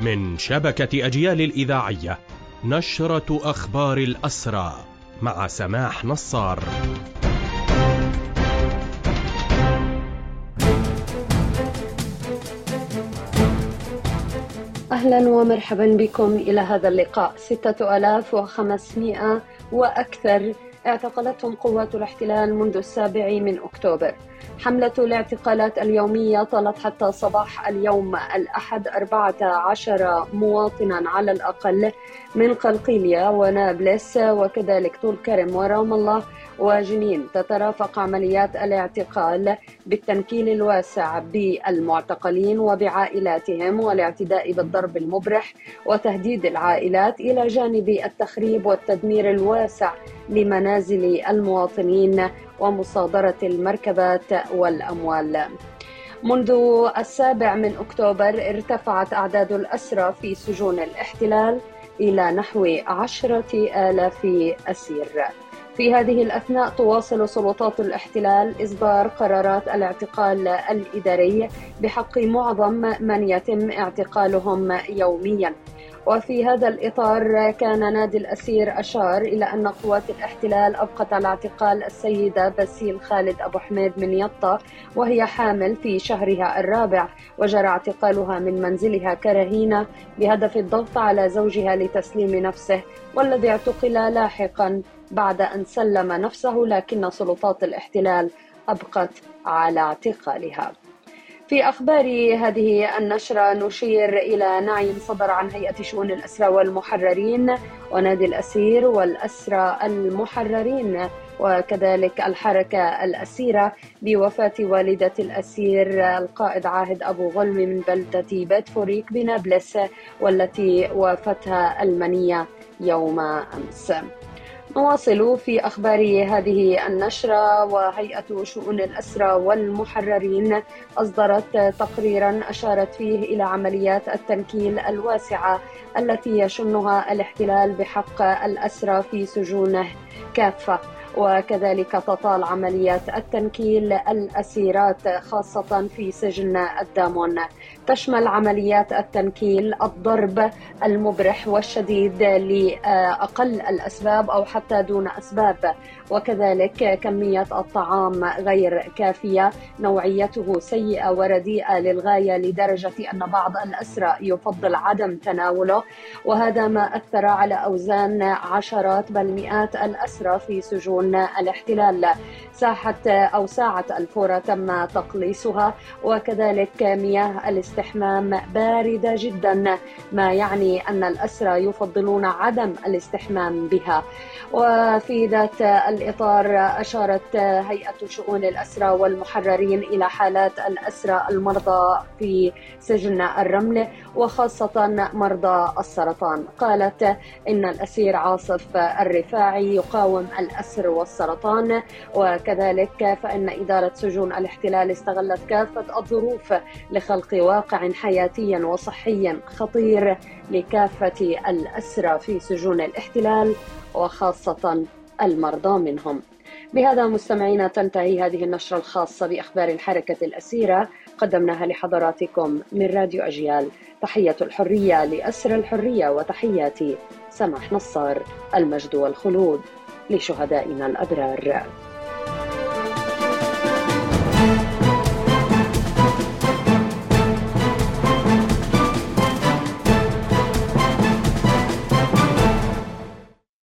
من شبكة أجيال الإذاعية نشرة أخبار الأسرى مع سماح نصار. أهلا ومرحبا بكم إلى هذا اللقاء. ستة ألاف وخمسمائة وأكثر اعتقلتهم قوات الاحتلال منذ السابع من أكتوبر. حملة الاعتقالات اليومية طالت حتى صباح اليوم الأحد 14 مواطنا على الأقل من قلقيلية ونابلس وكذلك طول كرم ورام الله وجنين. تترافق عمليات الاعتقال بالتنكيل الواسع بالمعتقلين وبعائلاتهم والاعتداء بالضرب المبرح وتهديد العائلات إلى جانب التخريب والتدمير الواسع لمنازل المواطنين ومصادرة المركبات والأموال. منذ السابع من أكتوبر ارتفعت أعداد الأسرى في سجون الاحتلال إلى نحو عشرة آلاف أسير. في هذه الأثناء تواصل سلطات الاحتلال إصدار قرارات الاعتقال الإداري بحق معظم من يتم اعتقالهم يوميا وفي هذا الإطار كان نادي الأسير أشار إلى أن قوات الاحتلال أبقت على اعتقال السيدة بسيل خالد أبو حميد من يطا وهي حامل في شهرها الرابع وجرى اعتقالها من منزلها كرهينة بهدف الضغط على زوجها لتسليم نفسه والذي اعتقل لاحقا بعد أن سلم نفسه لكن سلطات الاحتلال أبقت على اعتقالها. في أخبار هذه النشرة نشير إلى نعي صدر عن هيئة شؤون الأسرى والمحررين ونادي الأسير والأسرى المحررين وكذلك الحركة الأسيرة بوفاة والدة الأسير القائد عاهد أبو غلم من بلدة بيت فوريك بنابلس والتي وافتها المنية يوم أمس. نواصل في أخبار هذه النشرة وهيئة شؤون الأسرى والمحررين أصدرت تقريرا أشارت فيه إلى عمليات التنكيل الواسعة التي يشنها الاحتلال بحق الأسرى في سجونه كافة. وكذلك تطال عمليات التنكيل الأسيرات خاصة في سجن الدامون. تشمل عمليات التنكيل الضرب المبرح والشديد لأقل الأسباب أو حتى دون أسباب. وكذلك كمية الطعام غير كافية نوعيته سيئة ورديئة للغاية لدرجة أن بعض الأسرى يفضل عدم تناوله. وهذا ما أثر على أوزان عشرات بل مئات الأسرى في سجون الاحتلال. ساحة أو ساعة الفورة تم تقليصها وكذلك مياه الاستحمام باردة جدا ما يعني أن الأسرى يفضلون عدم الاستحمام بها. وفي ذات الإطار أشارت هيئة شؤون الأسرى والمحررين إلى حالات الأسرى المرضى في سجن الرمل وخاصة مرضى السرطان. قالت إن الأسير عاصف الرفاعي يقاوم الأسر والسرطان وكذلك فإن إدارة سجون الاحتلال استغلت كافة الظروف لخلق واقع حياتي وصحي خطير لكافة الأسرى في سجون الاحتلال وخاصة المرضى منهم. بهذا مستمعينا تنتهي هذه النشرة الخاصة بأخبار الحركة الأسيرة قدمناها لحضراتكم من راديو أجيال. تحية الحرية لأسر الحرية وتحياتي سماح نصار المجد والخلود لشهدائنا الأبرار.